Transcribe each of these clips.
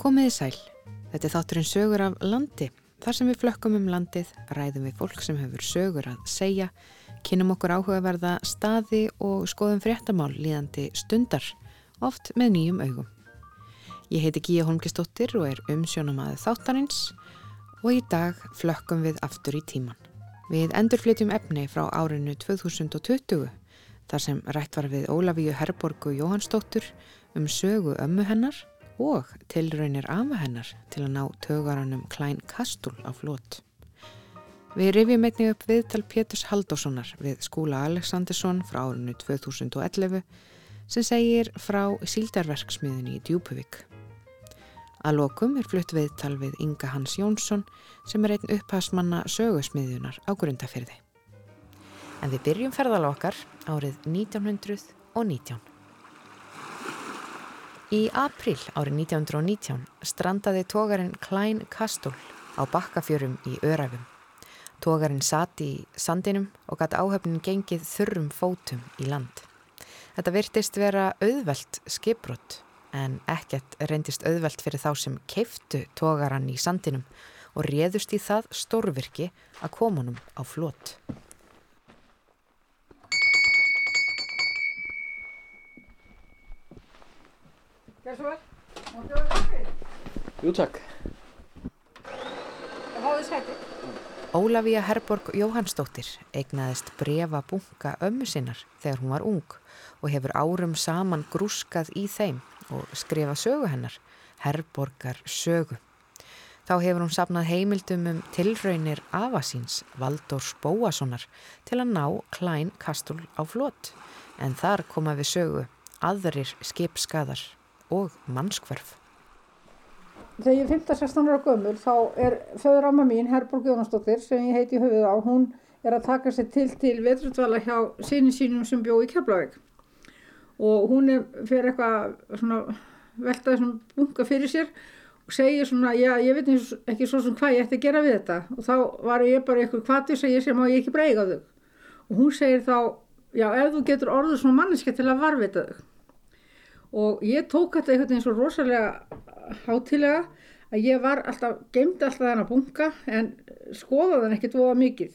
Komiði sæl. Þetta er þátturinn sögur af landi. Þar sem við flökkum um landið, ræðum við fólk sem hefur sögur að segja, kynum okkur áhugaverða staði og skoðum fréttamál líðandi stundar, oft með nýjum augum. Ég heiti Gíja Holmgistóttir og er umsjónamaður þáttarins og í dag flökkum við aftur í tíman. Við endurflytjum efni frá árinu 2020 þar sem rætt var við Ólafíu Herborgu Jóhannsdóttur um sögu ömmu hennar og tilraunir afa hennar til að ná tögaranum Klein Kastul á flót. Við rifjum einnig upp viðtal Péturs Haldóssonar við skúla Aleksandersson frá árinu 2011 sem segir frá síldarverksmiðinni í Djúpuvík. Að lokum er flutt viðtal við Inga Hans Jónsson sem er einn upphastmanna sögusmiðjunar á grundafyrði. En við byrjum ferðalokkar árið 1919. Í april árið 1919 strandaði tógarinn Klein Kastul á bakkafjörum í Öræfum. Tógarinn sati í sandinum og gatt áhöfnin gengið þurrum fótum í land. Þetta virtist vera auðvelt skipbrott en ekkert reyndist auðvelt fyrir þá sem keiftu tógarann í sandinum og réðust í það stórvirki að komunum á flott. Gjör svo vel. Máttu að vera kaffi? Jú takk. Háðu sæti. Ólafía Herborg Jóhannsdóttir eignaðist brefa bunga ömmu sinnar þegar hún var ung og hefur árum saman grúskað í þeim og skrifað sögu hennar, Herborgar sögu. Þá hefur hún sapnað heimildum um tilraunir afasíns Valdórs Bóassonar til að ná Klein Kastul á flott en þar koma við sögu aðrir skipskaðar og mannskverf. Þegar ég er 15-16 ára gömul þá er föður amma mín, Herborg Jónasdóttir, sem ég heiti í höfuð á, hún er að taka sér til til vetrutvala hjá sinni sínum sem bjó í Keflavík. Og hún er fyrir eitthvað svona veltaði svona bunga fyrir sér og segir svona, já, ég veit ekki svo sem hvað ég ætti að gera við þetta. Og þá var ég bara eitthvað hvað þú segir sem má ég ekki breyga þau. Og hún segir þá, já, ef þú getur orðið svona manneska til að varvita þau og ég tók þetta einhvern veginn svo rosalega hátilega að ég var alltaf, gemdi alltaf þennan bunga en skoðaði hann ekkert voða mikið.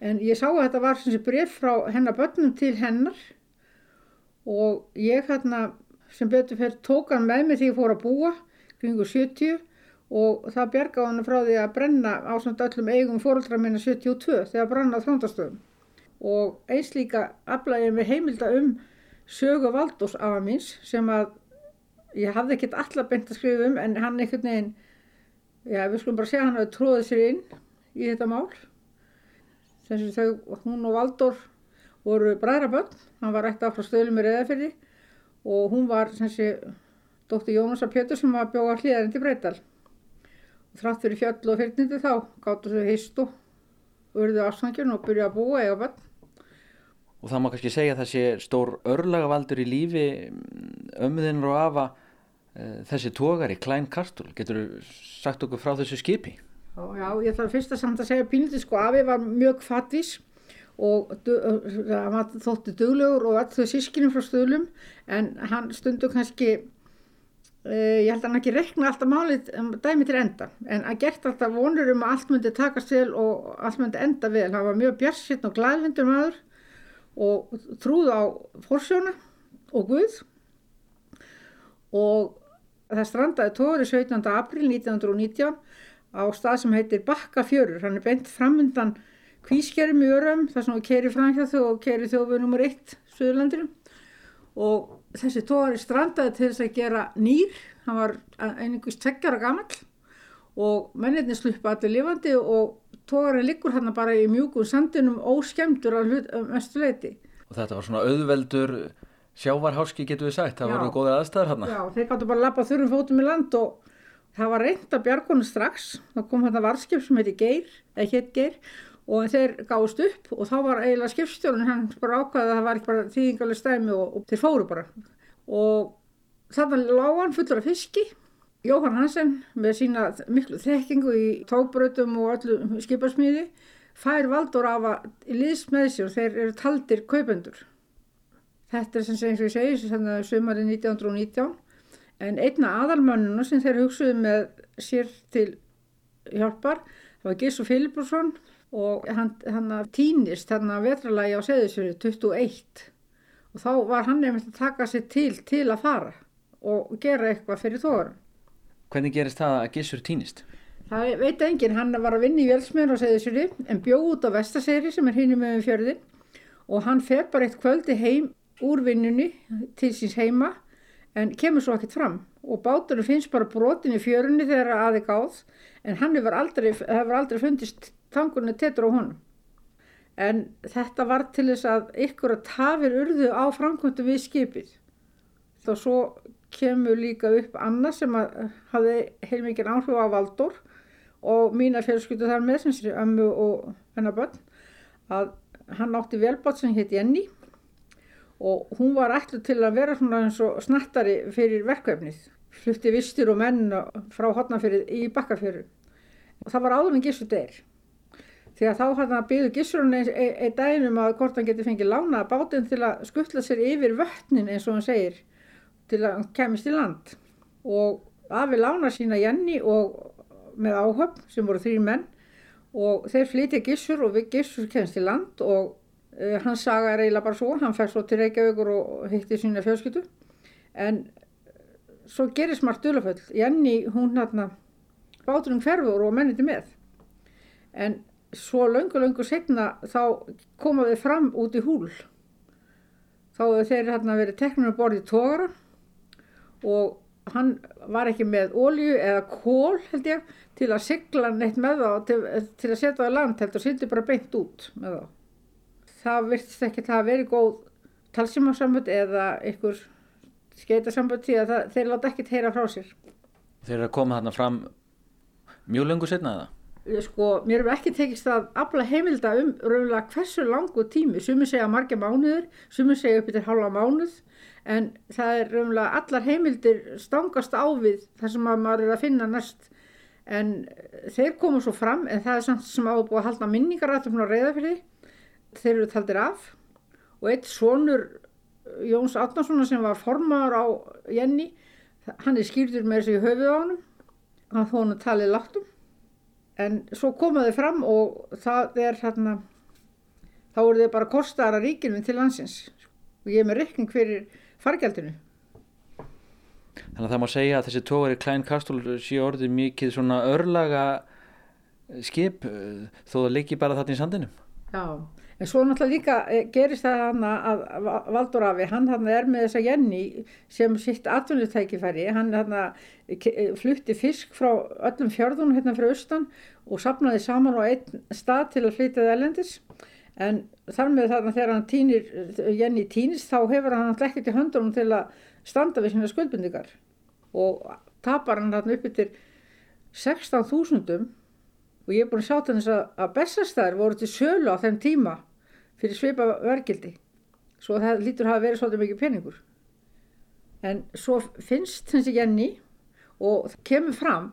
En ég sá að þetta var sem sé bref frá hennar börnum til hennar og ég hérna sem betur fyrir tók hann með mig því ég fór að búa kringu 70 og það bjargaði hann frá því að brenna á svona öllum eigum fóröldra minna 72 þegar branna á þróndastöðum. Og eins líka aflæði ég með heimilda um sögu Valdós afa míns sem að ég hafði ekkert allar beint að skrifa um en hann einhvern veginn, já við skulum bara segja hann að tróði sér inn í þetta mál. Þessi þau, hún og Valdór voru bræðraböld, hann var rætt af frá stöðlum í Reðafyrði og hún var þessi dóttir Jónasa Pétur sem var bjóða hlýðarinn til Breital. Og þrátt fyrir fjöll og fyrnindi þá gáttu þau heist og urðu afsangjun og byrjuði að búa eiga börn. Og það má kannski segja að það sé stór örlagavaldur í lífi ömmuðinur og afa uh, þessi tógari, Klein Kastul. Getur þú sagt okkur frá þessu skipi? Já, já, ég þarf fyrst að samt að segja pínlítið sko, afi var mjög fattís og það var þótti duglegur og allt þau sískinu frá stöðlum en hann stundu kannski, uh, ég held að hann ekki rekna alltaf málið um, dæmi til enda en að gert alltaf vonur um að allt myndi takast vel og allt myndi enda vel. Það var mjög björnsitt og glæðvindur maður og trúð á forsjóna og Guð og það strandaði tóri 17. april 1919 á stað sem heitir Bakkafjörur, hann er beint framundan kvískerum í örum þar sem þú keiri framhjá þau og keiri þjófið nr. 1 Suðurlandirum og þessi tóri strandaði til þess að gera nýr, hann var einingust tveggjara gammal og mennirni sluppa allir lifandi og tógarinn liggur hann bara í mjúkum sandinum óskemdur að mestu leiti. Og þetta var svona auðveldur sjávarháski getur við sagt, það voru góðið aðstæður hann. Já, þeir gáttu bara að lappa þurrum fótum í land og það var reynd að bjargonu strax, þá kom þetta varskip sem heiti Geir, eða hétt Geir og þeir gáðust upp og þá var eiginlega skipstjórun hann bara ákvaði að það var ekki bara þýðingalega stæmi og, og þeir fóru bara. Og þannig lág hann fullur af fiski Jóhann Hansen með sína miklu þekkingu í tóbröðum og öllu skiparsmíði fær valdur af að liðs með sér og þeir eru taldir kaupendur. Þetta er sem eins og ég segi sem sumarið 1919 En einna aðalmannuna sem þeir hugsuðu með sér til hjálpar, það var Gísur Filibursson og hann, týnist hann að vetralagi á Seðisfjörðu 21 og þá var hann nefnilega að taka sér til til að fara og gera eitthvað fyrir tóðarum. Hvernig gerist það að Gissur týnist? Það veit enginn, hann var að vinna í velsmiður á Seðisfjörði en bjóð út á Vestaseri sem er hinn með fjörðin og hann fer bara eitt kvöldi heim úr vinnunni til síns heima en kemur svo ekkert fram og báturinn finnst bara brotin í fjörunni þegar aði gáð en hann hefur aldrei, hefur aldrei fundist tangunni tettur á honum. En þetta var til þess að ykkur að tafir urðu á framkvöndu við skipið. Þá svo kemur líka upp annað sem hafði heilmikið áhrif á Valdur og mína fjölskyldu þar með sem sér ömmu og hennar börn að hann átti velbátt sem hétt Jenny og hún var ætlu til að vera svona eins og snattari fyrir verkefnið. Flutti vistir og menn frá hotnafyrið í bakkafjöru. Og það var áður en Gissur deyr. Þegar þá hann að byggðu Gissurinn einn ein, ein daginn um að hvort hann geti fengið lánaða bátinn til að skuttla sér yfir vötnin eins og hann segir til að hann kemist í land. Og afi lána sína Jenny og með áhöfn sem voru þrý menn og þeir flytja Gissur og Gissur kemst í land og Uh, hans saga er eiginlega bara svo, hann fær svo til Reykjavíkur og hitti sína fjölskyttu en svo gerir smart döluföll, Jenny hún hérna báturinn hverfur og menniti með. En svo löngu löngu segna þá komaði fram út í húl. Þá hefur þeir hérna verið tekninu borðið tógara og hann var ekki með ólju eða kól held ég til að sigla neitt með þá til, til að setja það í land heldur og sýndi bara beint út með þá það virtist ekki að það veri góð talsímasambönd eða einhver skeitasambönd því að það, þeir láta ekkert heyra frá sér. Þeir eru að koma þarna fram mjög lengur setna eða? Sko, mér hefur ekki tekist að afla heimilda um raunlega hversu langu tími, sumi segja margja mánuður, sumi segja upp yfir hálfa mánuð, en það er raunlega allar heimildir stangast á við þar sem maður er að finna næst, en þeir koma svo fram, en það er samt sem ábúið að halda minningarættum á reyðafyrði, þeir eru taldir af. Og eitt svonur Jóns Átnarssona sem var formadur á Jenny, hann er skýrður með þessu í höfuð á hann, hann þó hann talið láttum en svo komaði fram og það er hérna þá eru þið bara kostara ríkinu til landsins. Og ég er með reikning fyrir fargjaldinu? Þannig að það má segja að þessi tógari Klein Kastól sé orðið mikið svona örlaga skip þó það leiki bara þarna í sandinum. Já, en svo náttúrulega líka gerist það hann að Valdur Afi, hann hann er með þessa Jenny sem sitt atvinnutækifæri, hann hann flutti fisk frá öllum fjörðunum hérna frá austan og sapnaði saman á einn stað til að flytja það elendis en þar með þarna þegar hann týnir, Jenny týnist þá hefur hann alltaf ekkert í höndunum til að standa við sína skuldbindingar. Og tapar hann hann upp yfir 16.000 og ég er búin að sjá þess að, bestastæðir voru til sölu á þeim tíma fyrir svipa verkildi svo það lítur hafa verið svolítið mikið peningur. En svo finnst þessi Jenny og kemur fram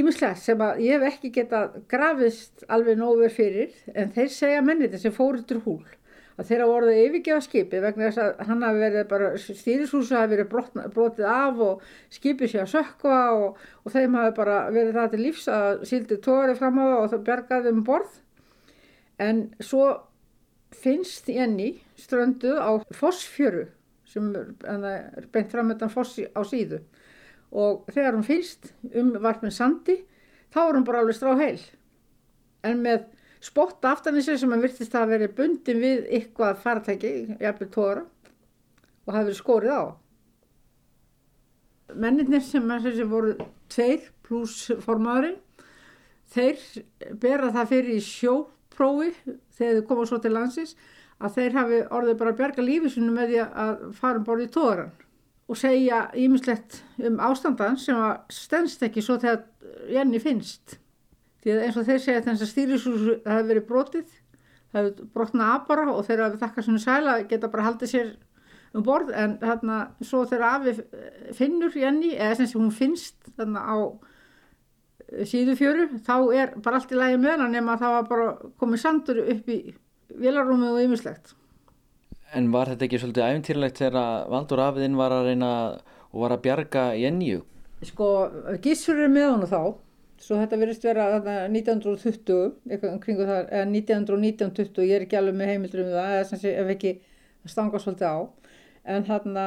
ímislegt sem að ég hef ekki getað grafist alveg nógur fyrir en þeir segja menniti sem fóru til húl að þeirra voruð yfirgefa skipi vegna þess að hann hafi verið bara stýrishúsu hafi verið brotna, brotið af og skipið sé að sökva og, og þeim hafi bara verið það til lífs að síldi tóri fram á og það bergaði um borð. En svo finnst Jenny strönduð á fossfjöru sem er beint framöndan fossi á síðu og þegar hún finnst um varpin sandi þá er hún bara alveg strá heil en með spotta aftan í sig sem hann virtist að veri bundin við eitthvað faratæki, jafnveg tóra og hafi verið skórið á. Menninir sem, sem voru tveir pluss formadurinn, þeir bera það fyrir í sjóprófi þegar þau koma svo til landsins að þeir hafi orðið bara að berga lífisunum með því að fara um borðið tóran og segja ímislegt um ástandan sem að stennst ekki svo þegar Jenny finnst. Því að eins og þeir segja að þess að stýrisúsu það hefur verið brotið, það hefur brotnað abara og þeir hafi þakkað svona sæla geta bara haldið sér um borð en þarna svo þegar afi finnur Jenny eða sem hún finnst þarna á síðufjöru þá er bara allt í lægi með hann nema að það var bara komið sandur upp í vélarúmi og ymislegt. En var þetta ekki svolítið æfintýrlegt þegar Valdur afiðinn var að reyna og var að bjarga Jenju. Sko, Gísur er með honu þá, svo þetta verist vera þarna 1920, eitthvað kringu það, eða 1919-20, ég er ekki alveg með heimildur um það, eða sem sé, ef ekki stanga svolítið á, en þarna,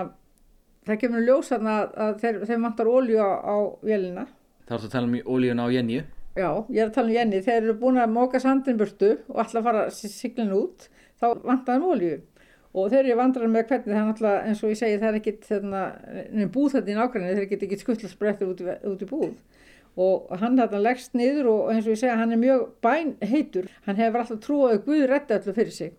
það kemur ljós þarna að þeir, þeir vantar ólju á, á vélina. Það er að tala um ólíun á Jenju. Já, ég er að tala um Jenny, þeir eru búin að móka sandin burtu og að fara siglin út, þá vantar hann ólju og þeir eru vandrar með hvernig það er náttúrulega eins og ég segi það er ekkit þarna, búð þetta í nákvæmni þeir geta ekkit skuttlarsbrettur út, út í búð. Og hann þarna leggst niður og eins og ég segja hann er mjög bæn heitur hann hefur alltaf trúið að Guð rétti allir fyrir sig.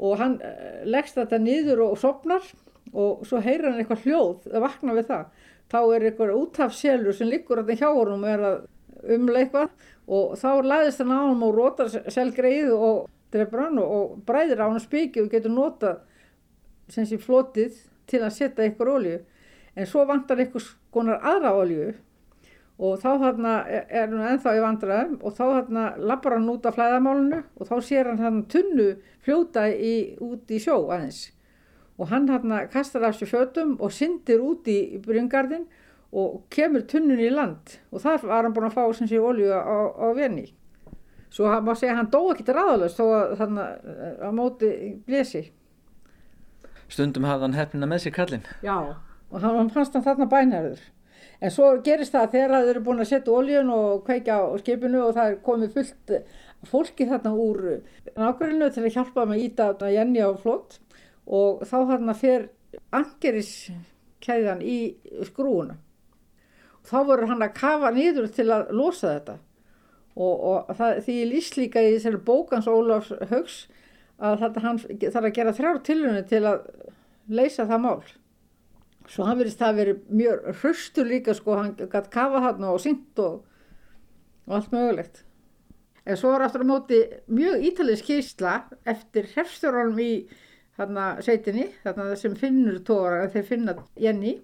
Og hann eh, leggst þetta niður og sopnar og svo heyrir hann eitthvað hljóð að vakna við það. Þá er eitthvað útafselur sem liggur alltaf hjá honum og er að umla eitthvað. Og þá læðist hann á hann og rótar selgreið og drefur hann og bræðir á hann spiki og getur nota sem sé flotið til að setja ykkur olju en svo vantar ykkur skonar aðra olju og þá þarna er hann ennþá í vandraðum og þá þarna lappar hann út af flæðamálunu og þá sér hann hann tunnu fljóta í, út í sjó aðeins. Og hann þarna kastar af sér fjötum og syndir út í bryngarðin og kemur tunnun í land og þar var hann búin að fá sem sé olju á, á veni Svo má segja að hann dó til ráðalust að þannig að eh, móti blési. Stundum hafði hann hefnina með sér kallin. Já, og hann fannst hann þarna bænherður. En svo gerist það þegar það eru búin að setja oljun og kveika á skipinu og það er komið fullt fólki þarna úr nákvæmlega til að hjálpa með íta Jenny á flott og þá þarna fer angeriskæðan í skrúuna. Þá voru hann að kafa nýður til að losa þetta og, og það, því ég lýst líka í þessari bókans Ólafs Haugs að þetta hann þarf að gera þrjár tilhörinu til að leysa það mál. Svo hann verist það að veri mjög hraustur líka sko, hann gætt kafa hann og synd og, og allt mögulegt. En svo var aftur á móti mjög ítalið skýrsla eftir herfstjórnum í þarna sveitinni, þarna sem finnur tóra, þeir finna Jenny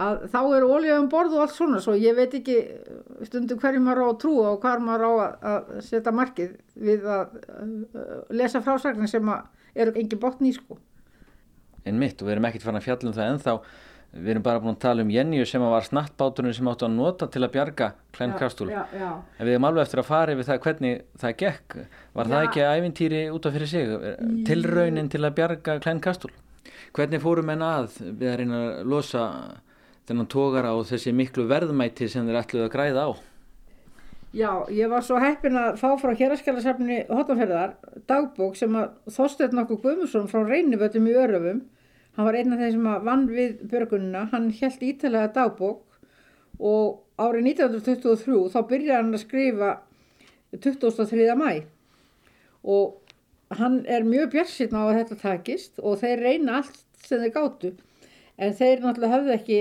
að þá er ólíða um borð og allt svona svo ég veit ekki stundum hverju maður á að trúa og hvað maður á að setja markið við að lesa frásagnar sem eru engin botn í sko. En mitt og við erum ekkert farin að fjalla um það ennþá. Við erum bara búin að tala um Jenny sem var snattbáturinn sem áttu að nota til að bjarga Klein Krastúl en við erum alveg eftir að fara yfir það hvernig það gekk. Var já. það ekki ævintýri út af fyrir sig tilraunin til að bjarga Klein Krastúl hvernig fórum en að við að reyna að losa þennan tókara og þessi miklu verðmæti sem þeir ætluði að græða á. Já, ég var svo heppin að fá frá héraskjálasafni Hotanferðar dagbók sem að Þorstein nokkuð Guðmusson frá Reynivöldum í Öröfum, hann var einn af þeir sem vann við börgununa, hann held ítalega dagbók og árið 1923 þá byrjaði hann að skrifa 23. mæ og hann er mjög björnsinn á að þetta takist og þeir reyna allt sem þeir gáttu en þeir náttúrulega höfðu ekki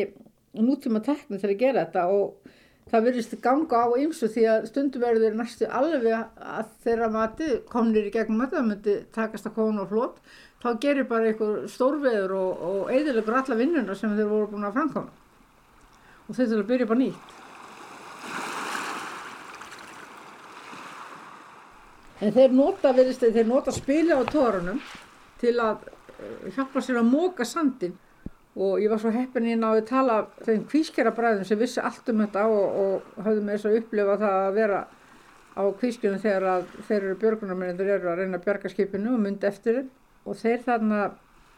nútíma tekni til að gera þetta og það verðist ganga á ymsu því að stundum verður þeir næstu alveg að þeirra mati komnir í gegnum að það myndi takast að koma og flott þá gerir bara einhver stórveður og, og eðilegur alla vinnuna sem þeir voru búin að framkoma. Og þeir þurfa að byrja bara nýtt. En þeir nota verðist þeir nota spila á tórunum til að eh, hjálpa sér að móka sandin og ég var svo heppin í náðu að tala þeim kvískjara bræðum sem vissi allt um þetta og, og hafði með þess að upplifa það að vera á kvískjunum þegar að þeir eru björgunarmennir eru að reyna að bjarga skipinu og myndi eftir þeim. Og þeir þarna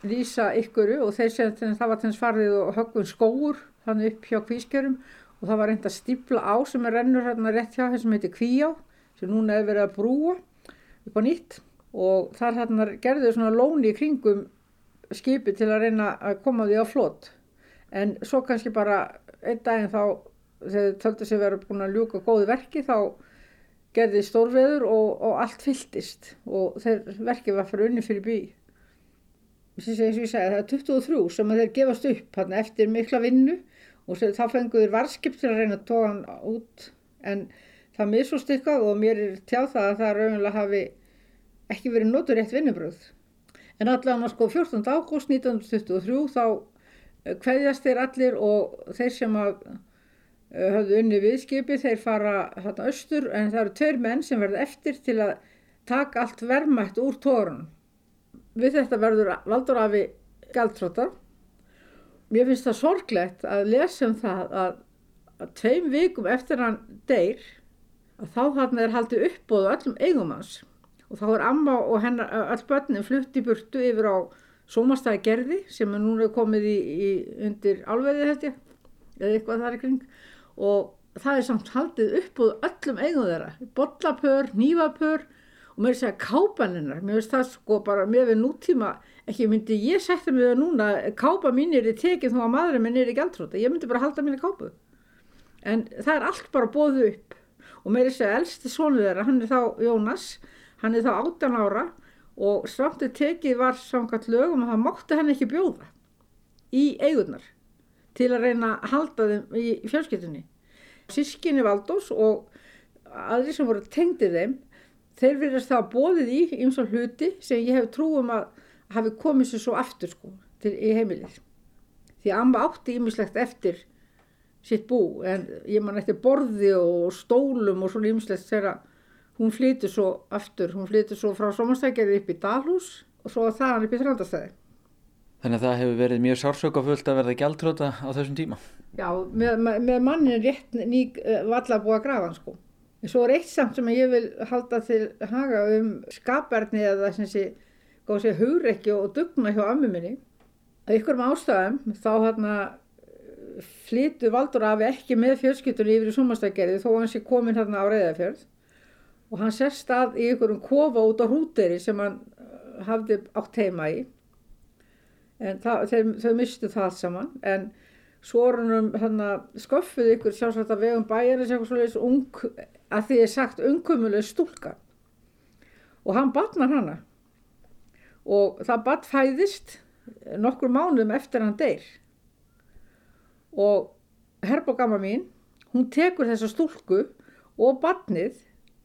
lýsa ykkuru og þeir segja að það var þess farið og höggun skóur þannig upp hjá kvískjörum og það var reynd að stípla á sem er rennur hérna rétt hjá þessum heitir kvíjá sem núna hefur verið að brúa upp á nýtt. Og þar hérna gerðu svona lóni í kringum skipi til að reyna að koma því á flott en svo kannski bara einn daginn þá þegar töldu sig verið búin að ljúka góði verki þá gerði stórveður og, og allt fylltist. Og þeir verkið var fyrir unni fyrir bí. Og ég segi það er 23 sem þeir gefast upp hann, eftir mikla vinnu og þá fenguður varskip til að reyna að tóka hann út. En það misust ykkar og mér er tjáð það að það raunlega hafi ekki verið notur rétt vinnubröð en allavega sko 14. ágúst 1923 þá hverjast eh, þeir allir og þeir sem að eh, hafðu unni viðskipi þeir fara hérna austur en það eru tveir menn sem verða eftir til að taka allt vermætt úr tórun við þetta verður valdur afi gæltróta mér finnst það sorglegt að lesa um það að, að tveim vikum eftir hann deyr að þá hann er haldið uppbóðu öllum eigum hans og þá er amma og hennar, öll börnin flutt í burtu yfir á sómastæði gerði sem er núna komið í, í undir álveðið held ég eða eitthvað þar í kring. Og það er samt haldið uppbóðu öllum eigum þeirra. Bollapör, nývapör og mér er að segja kápaninnar, mér finnst það sko bara með við nútíma, ekki myndi ég setja mig það núna, kápa mín er í tekið þó að maðurinn minn er í gæltróta, ég myndi bara halda mín í kápu. En það er allt bara bóðu upp. Og mér er að segja elsti sónu þeirra, hann er þá Jónas, hann er þá 18 ára og samtið tekið var samkvæmt lögum að það mátti hann ekki bjóða í eigunar til að reyna að halda þeim í fjölskyttunni. Sískinni Valdós og aðri sem voru tengdið þeim þeir verðast það bóðið í eins og hluti sem ég hef trúum að hafi komið sér svo aftur sko til, í heimilið. Því að amma átti ímislegt eftir sitt bú en ég man eftir borði og stólum og svona ímislegt þegar hún flytur svo aftur, hún flytur svo frá Somarstækjaði upp í Dalhús og svo þaðan upp í Þrandastæði. Þannig að það hefur verið mjög sársökafullt að verða gæltróta á þessum tíma? Já, með, með mannin rétt nýg eh, valla búið að grafa hann sko. En svo er eitt samt sem ég vil halda til haga um skaparni eða sem sé, góð sé, hugrekki og dugna hjá ammi minni. Að ykkurum ástæðum þá hérna flyttu Valdur afi ekki með fjölskyttunni yfir í sumastækgerði þó hann sé komin hérna á reyðafjörð og hann sérst að í ykkurum kofa út á hrúteri sem hann uh, hafði átt heima í. En það, þeir, þau mistu það saman. En er hann hérna, sköffuð ykkur sjálfsagt að vegum bæjarins eitthvað svolítið ung að því er sagt umkumuleg stúlka. Og hann batnar hana. Og það bat fæðist nokkur mánuðum eftir hann deyr. Og herbogama mín hún tekur þessa stúlku og batnið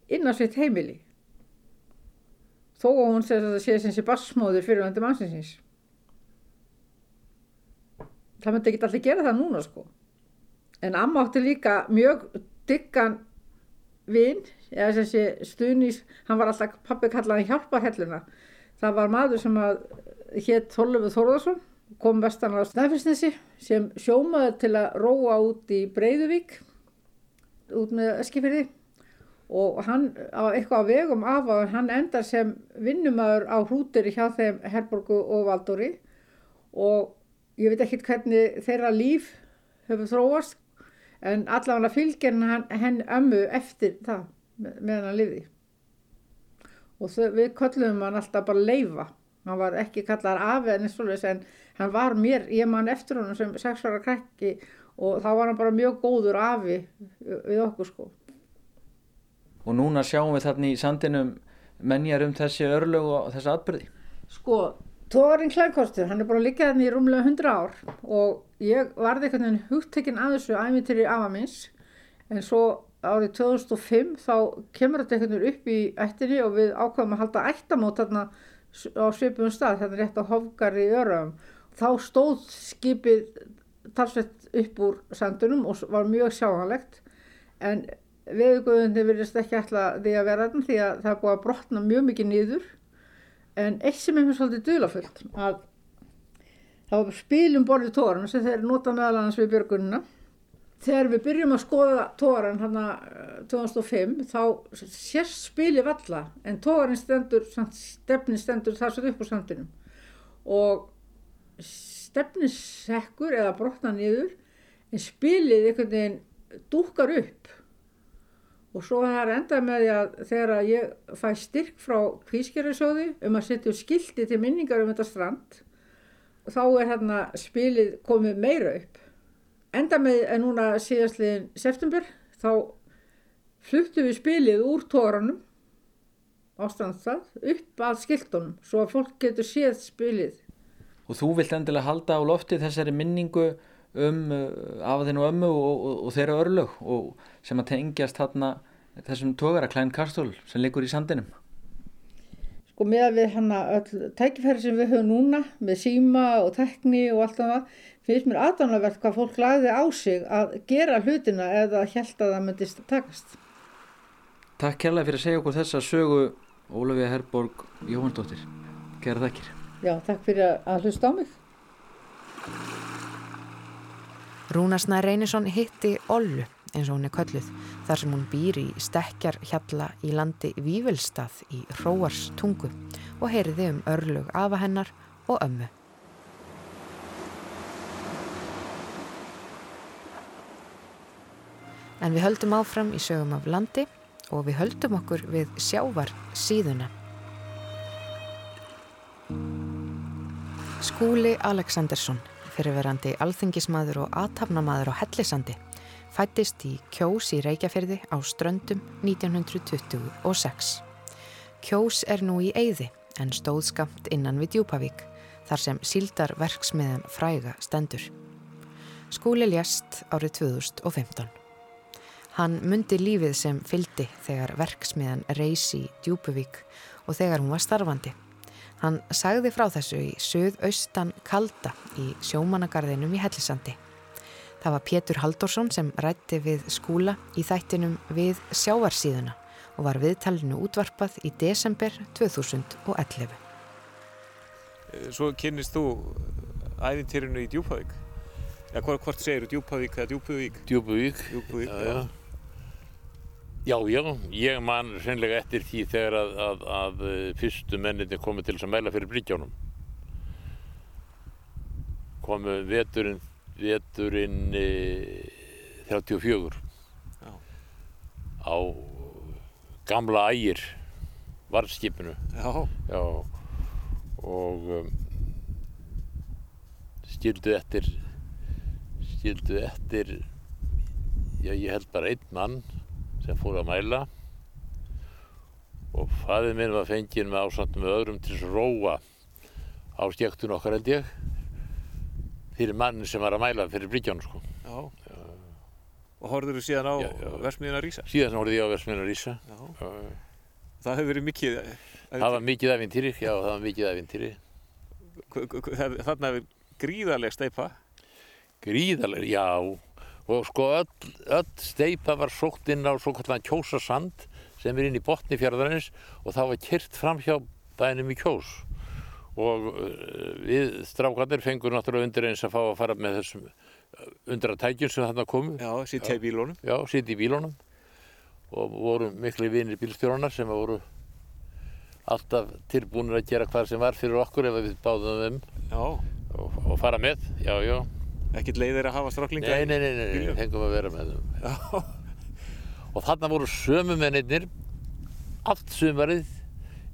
inn á sitt heimili. Þó að hún sé að sé sem sé bassmóður fyrir vandi mannsinsins það myndi ekki allir gera það núna sko. En amma átti líka mjög diggan vinn, eða þessi stuðnís, hann var alltaf, pappi kallaði hjálparhelluna. Það var maður sem að hétt Þorlefur Þorðarsson, kom vestan á Snæfellsnesi sem sjómaði til að róa út í Breiðuvík, út með Eskifyrði og hann eitthvað á vegum af að hann endar sem vinnumæður á hrúteri hjá þeim Herborgu og Valdóri. Og ég veit ekki hvernig þeirra líf hefur þróast en allavega fylgir hann, henn ömmu eftir það meðan hann liði og þau, við köllum hann alltaf bara leifa. Hann var ekki kallar af en hann var mér, ég man eftir hann sem sexuára krekki og þá var hann bara mjög góður afi við okkur sko Og núna sjáum við þarna í sandinum menjar um þessi örlög og þessi atbyrði Sko Tórin Klænkostur, hann er bara líkað hann í rúmlega 100 ár og ég varði einhvern veginn hugtekinn að þessu æmyndir í afamins en svo árið 2005 þá kemur þetta einhvern veginn upp í ættinni og við ákvæmum að halda ættamót þarna á svipum stað, er rétt á Hofgar í Öröfum. Þá stóð skipið talsvett upp úr sandunum og var mjög sjáhanlegt en viðgöðunni virðist ekki alltaf því að vera þarna því að það er búið að brotna mjög mikið nýður en eitt sem er mér svolítið dölafullt að það var spilum borðið tóran sem þeir nota meðal annars við björgununa þegar við byrjum að skoða tóran hann að 2005 þá sérst spili valla en tóran stendur stefni stendur þar svo upp á sandinum. Og stefnisekkur eða brotna niður en spilið einhvern veginn dúkar upp og svo það er endað með því að þegar ég fæ styrk frá kvískerðarsjóði um að setja skildi til minningar um þetta strand þá er hérna spilið komið meira upp. Endað með að núna síðastliðin september þá fluttu við spilið úr tóranum ástandstað upp að skildunum svo að fólk getur séð spilið. Og þú vilt endilega halda á lofti þessari minningu um uh, afaðinu ömmu og, og, og þeirra örlög og sem að tengjast þarna þessum tókara Klein Karstól sem liggur í sandinum. Sko með að við hann að tækifæri sem við höfum núna með síma og tekni og allt það finnst mér aðdánavert hvað fólk lagði á sig að gera hlutina eða held að það myndist takast. Takk kærlega fyrir að segja okkur þessa sögu Ólafið Herborg Jóhannsdóttir. Gerða þakkir. Já, takk fyrir að hlusta á mig. Rúnarsnæð Reynisson hitti Ollu eins og hún er kölluð þar sem hún býr í stekkjar hjalla í landi Vívelstað í Hróars tungu og heyriði um örlug afa hennar og ömmu. En við höldum áfram í sögum af landi og við höldum okkur við sjávar síðuna. Skúli Aleksandersson, fyrirverandi alþingismadur og aðtapnamadur á Hellisandi, fættist í Kjós í Reykjafyrði á Ströndum 1926. Kjós er nú í Eyði en stóð skamt innan við Djúpavík, þar sem síldar verksmiðan fræga stendur. Skúli lést árið 2015. Hann myndi lífið sem fyldi þegar verksmiðan reysi í Djúbuvík og þegar hún var starfandi. Hann sagði frá þessu í söð-austan Kalda í sjómanagarðinum í Hellisandi. Það var Pétur Haldorsson sem rætti við skúla í þættinum við sjávarsíðuna og var viðtalinu útvarpað í desember 2011. Svo kynist þú æfintýrinu í Djúpavík? Ja, hvort segir þú Djúpavík eða Djúbuvík? Djúbuvík. Djúbuvík, já. já. Já, já, ég man sennilega eftir því þegar að, að, að fyrstu menninni komið til þess að mæla fyrir Bryggjónum. Komu veturinn, veturinn e, 34 já. á gamla ægir, varðskipinu. Og um, skildu eftir, skildu eftir, já, ég held bara einn mann sem fór að mæla. Og fæðið minn var fengið með ásandum með öðrum til að róa á stjektun okkar held ég fyrir mann sem var að mæla fyrir Bryggjánu sko. Já. já. Og horður þú síðan á versmiðina Rísa? Síðan horfið ég á versmiðina Rísa. Það hefur verið mikið... Það var mikið æfintýri, já það var mikið æfintýri. Þarna hefur gríðarlega steipa? Gríðarlega, já og sko öll, öll steipa var sókt inn á svo kallan kjósasand sem er inn í botni fjörðarins og það var kyrt fram hjá bænum í kjós og uh, við strákarnir fengur náttúrulega undir eins að fá að fara með þessum undra tækjum sem þarna komu. Já, sitja í bílónum Já, sitja í bílónum og voru miklu vinir bílstjóranar sem voru alltaf tilbúinir að gera hvað sem var fyrir okkur ef við báðum um og, og fara með, já, já. Ekkert leiðir að hafa stráklinga nei, nei, nei, nei, nei, fengum að vera með þeim. og þarna voru sömumennir allt sömarið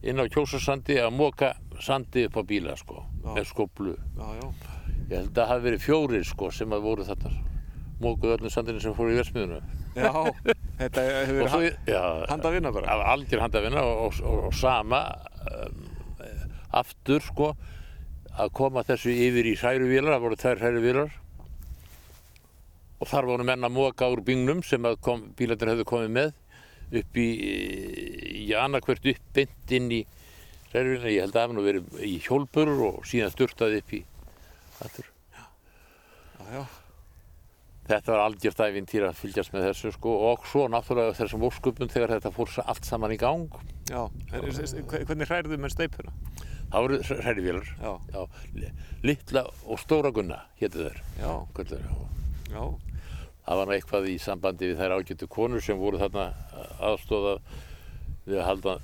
inn á kjósasandi að móka sandi upp á bíla sko, með skoblu. Ég held að það hafi verið fjórir sko sem að voru þarna, mókuð öllum sandinu sem fór í versmiðuna. Já, þetta hefur verið hand að vinna bara. Algjör hand að vinna og, og, og, og sama um, aftur sko að koma þessu yfir í hræruvílar, það voru tvær hræruvílar og þar voru menn að móka úr byngnum sem bílættir hefðu komið með upp í, í annarkvört upp beint inn í reyðurina, ég held að hefði nú verið í hjólburur og síðan styrtaði upp í aftur. Já, já, já. Þetta var aldjört æfintýr að fylgjast með þessu sko og svo náttúrulega þessum ósköpum þegar þetta fór allt saman í gang. Já, en, hvernig hræðuðu með steipuna? Það voru já, litla og stóra gunna héttu þeir. Já. Kvöldur, já. Já. Það var eitthvað í sambandi við þær ágjötu konur sem voru þarna aðstóða við að halda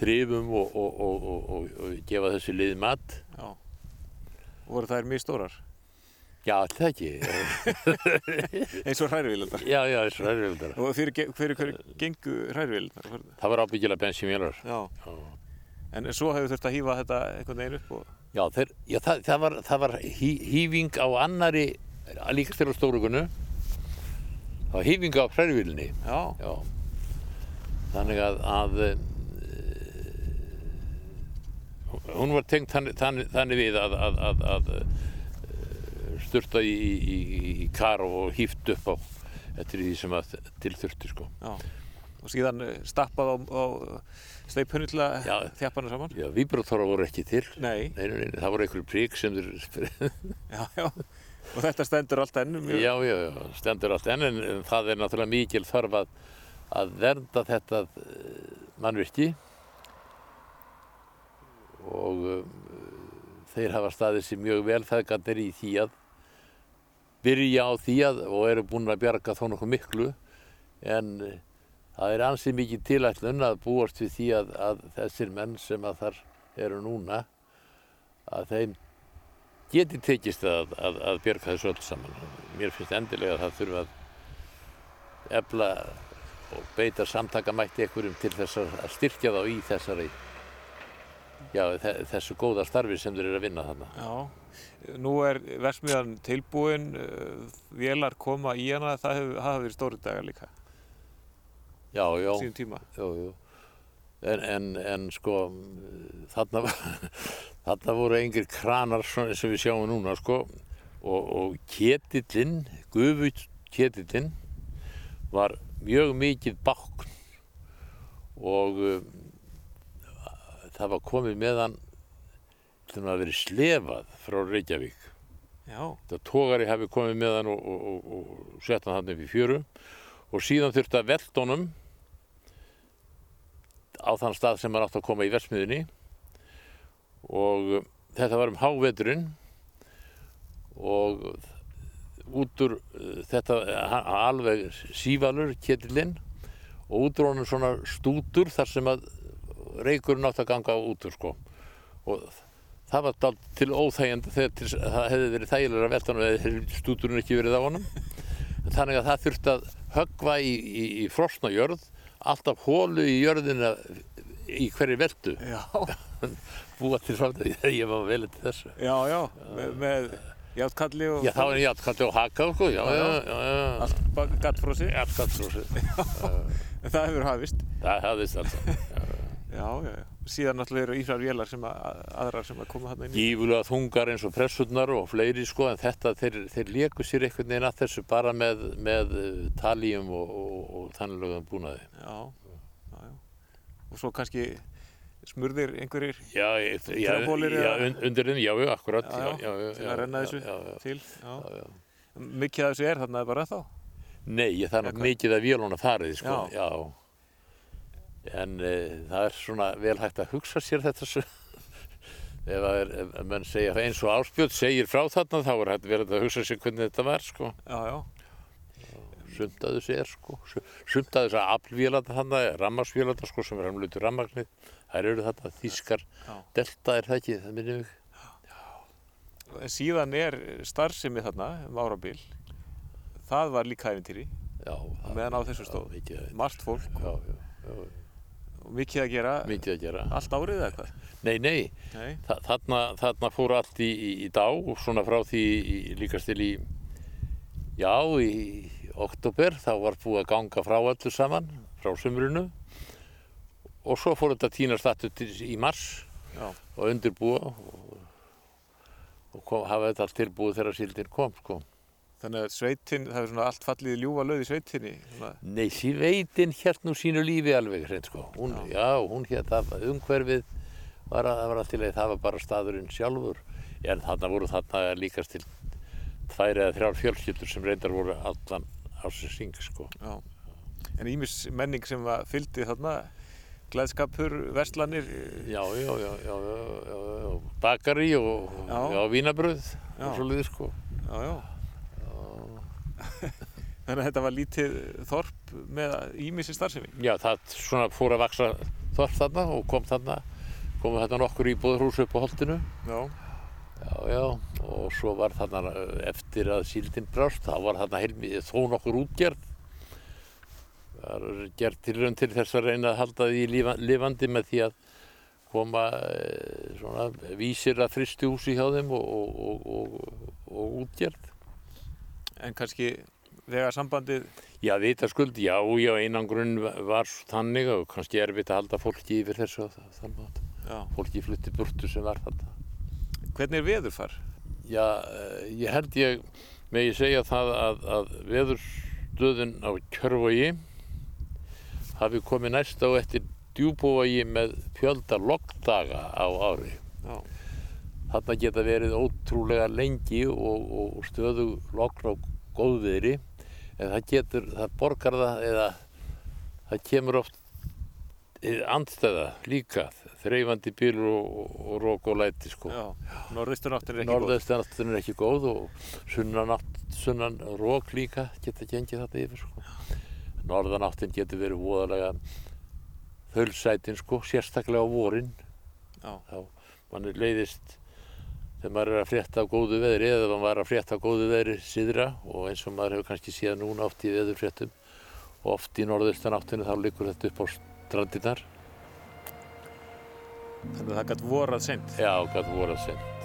þrifum og, og, og, og gefa þessu liði mat. Já. Voru þær mjög stórar? Já, það ekki. eins og hrærivílundar? Já, já, eins og hrærivílundar. Og fyrir hverju hver gengu hrærivílundar? Það var ábyggilega bensínvélar. Já. já. En svo hefur þurft að hýfa þetta einhvern veginn upp? Og... Já, þeir, já það, það, var, það var hí, hýfing á annari líka til á stórugunnu það var hýfinga á hrærivílinni já. já þannig að, að e, hún var tengt þannig, þannig, þannig við að, að, að störta í, í, í kar og hýft upp á eftir því sem að tilþurfti sko já. og síðan stappað á, á steipunni til að þjapa hana saman já, víbróttára voru ekki til nei. Nei, nei, það voru einhverjum prík sem þeir já, já Og þetta stendur allt enn? Mjög... Já, já, já, stendur allt enn en það er náttúrulega mikil þarf að, að vernda þetta mannvirki og um, þeir hafa staðið sér mjög vel þegar í því að byrja á því að, og eru búin að bjarga þó nokkuð miklu en eh, það er ansið mikið tilætlun að búast við því að, að þessir menn sem að þar eru núna að þeim geti tekist að, að, að bjarga þessu öll saman. Mér finnst endilega að það þurfa að efla og beita samtakamætti einhverjum til þess að styrkja þá í þessari já, þessu góða starfi sem þeir eru að vinna þarna. Já, nú er versmiðan tilbúin, uh, vélar koma í hana, það hafa verið stóri dagar líka. Já, já. Sýnum tíma. Já, já. En, en, en sko, þarna, þarna voru engir kranar sem við sjáum núna sko og, og ketillinn, gufut ketillinn var mjög mikið bákn og það var komið meðan til að veri slefað frá Reykjavík. Já. Það tógari hafi komið meðan og, og, og, og sett hann hann upp í fjöru og síðan þurfti að velta honum á þann stað sem hann átt að koma í versmiðinni og þetta var um háveturinn og út úr uh, þetta alveg sívalur kettilinn og út úr honum svona stútur þar sem að reykurinn átt að ganga út úr sko. Og það var dalt til óþægjandi þegar til, það hefði verið þægilega að velta hann eða stúturinn ekki verið á honum. Þannig að það þurfti að höggva í, í, í frosna jörð alltaf hólu í jörðina í hverju veldu búa til svona ég var vel til þessu. Já já, með, með játkalli og já það var játkalli og haka sko. já, já, já, já, allt gattfrósi allt gattfrósi það hefur hafist. Það hafist alltaf Já, já, já. Síðan náttúrulega eru ífrar vélar sem að, aðrar sem að koma hann inn í. Gífulega þungar eins og pressurnar og fleiri sko en þetta, þeir, þeir leku sér einhvern veginn að þessu bara með, með uh, talíum og, og, og þannlegum búnaði. Já, já, já. Og svo kannski smurðir einhverjir já, trefbólir já, já, undir henni, já, já, akkurat. Já, já, til að renna þessu til. Já, Mikið af þessu er þarna bara þá? Nei, það er náttúrulega mikið af véluna farið, sko, já. En e, það er svona vel hægt að hugsa sér þetta ef að er, ef mann segja eins og áspjöld segir frá þarna þá er hægt vel að hugsa sér hvernig þetta var sko. Já, já. Sumt að þessu er sko. Sumt að þessu aflvílanda þarna, rammarsvílanda sko sem er hamlutur rammagnir. Það eru þarna þýskar já. delta er það ekki, það minnum við. En síðan er starfsemi þarna um árabil. Það var líka æfintýri. Meðan á þessu stóð. Margt fólk. Já, já, já. Mikið að gera. Mikið að gera. Allt árið eða hvað? Nei, nei. nei. Þa, þarna, þarna fór allt í, í, í dag og svona frá því líkast til í, já, í oktober. Þá var búið að ganga frá öllu saman, frá sömrunu. Og svo fór þetta tínast aftur í mars já. og undirbúa og, og kom, hafa þetta allt tilbúið þegar síldin kom, sko. Þannig að sveitin, það er svona allt fallið ljúfa löð í sveitinni? Nei, sveitin hér nú sínu lífi alveg hrein, sko. Hún, já. já, hún hér, það umhverfið var, að, var alltaf leið, það var bara staðurinn sjálfur. En þarna voru þarna líkast til tvær eða þrjár fjölskyldur sem reyndar voru allan á sér syng, sko. Já. En ímis menning sem fylgdi þarna, glæðskapur, verslanir? Já, já, já, já, já, já. bakari og vínabröð og svo liði, sko. Já, já. Þannig að þetta var lítið þorp með ímissi starfsemi? Já, það svona fór að vaksa þorp þarna og kom þarna, komu þarna nokkur íbúðurhús upp á holdinu. Já. Já, já, og svo var þarna eftir að síldin brást, þá var þarna heilmið þó nokkur útgerð. Það var gert til raun til þess að reyna að halda því lifandi með því að koma svona vísir að fristi húsi hjá þeim og, og, og, og útgerð. En kannski þegar sambandið... Já, vita skuld, já, já, einangrun var þannig og kannski erfitt að halda fólki yfir þessu þannig að fólki flutti burtu sem var þetta. Hvernig er veðurfar? Já, ég held ég með ég segja það að, að veðurstöðun á Kjörvogi hafi komið næst á eftir djúbúvogi með fjölda loggdaga á ári. Já. Þarna geta verið ótrúlega lengi og, og stöðu lokn á góðviðri en það getur, það borgar það eða það kemur oft andstæða líka, þreyfandi bíl og, og rók og læti sko. Já, norðaustunáttin er ekki góð. Norðaustunáttin er ekki góð og sunnan, sunnan rók líka geta gengið þetta yfir sko. Norðanáttin getur verið voðalega þölsætin sko, sérstaklega á vorin. Já. Þá mann er leiðist þegar maður er að frétta á góðu veðri eða maður var að frétta á góðu veðri síðra og eins og maður hefur kannski síðan núna oft í veðurfréttum og oft í norðaustanáttinu þá likur þetta upp á strandirnar. Þannig að það gæti vorað sent? Já, gæti vorað sent.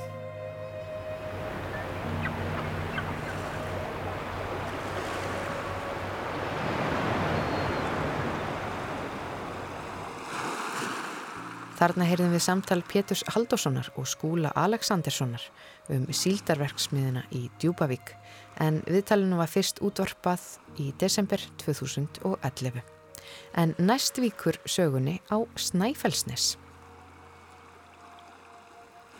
Þarna heyrðum við samtal Péturs Haldóssonar og Skúla Aleksanderssonar um síldarverksmiðina í Djúbavík en viðtalinu var fyrst útvarpað í desember 2011. En næst vikur sögunni á Snæfellsnes.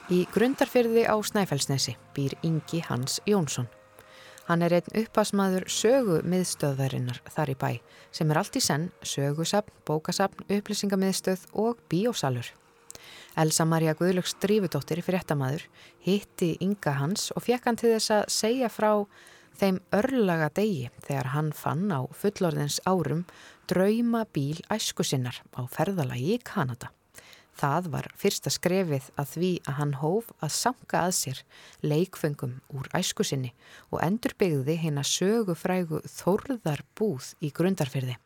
Í grundarfyrði á Snæfellsnesi býr Ingi Hans Jónsson. Hann er einn uppasmaður sögu miðstöðvarinnar þar í bæ sem er allt í senn sögusapn, bókasapn, upplýsingamiðstöð og bíósalur. Elsa Maria Guðlöks Drífudóttir fyrir ettamaður hitti Inga Hans og fekk hann til þess að segja frá þeim örlaga degi þegar hann fann á fullorðins árum drauma bíl æsku sinnar á ferðalagi í Kanada. Það var fyrsta skrefið að því að hann hóf að sanga að sér leikfengum úr æsku sinni og endurbyggði hérna sögufrægu Þórðarbúð í grundarfyrði.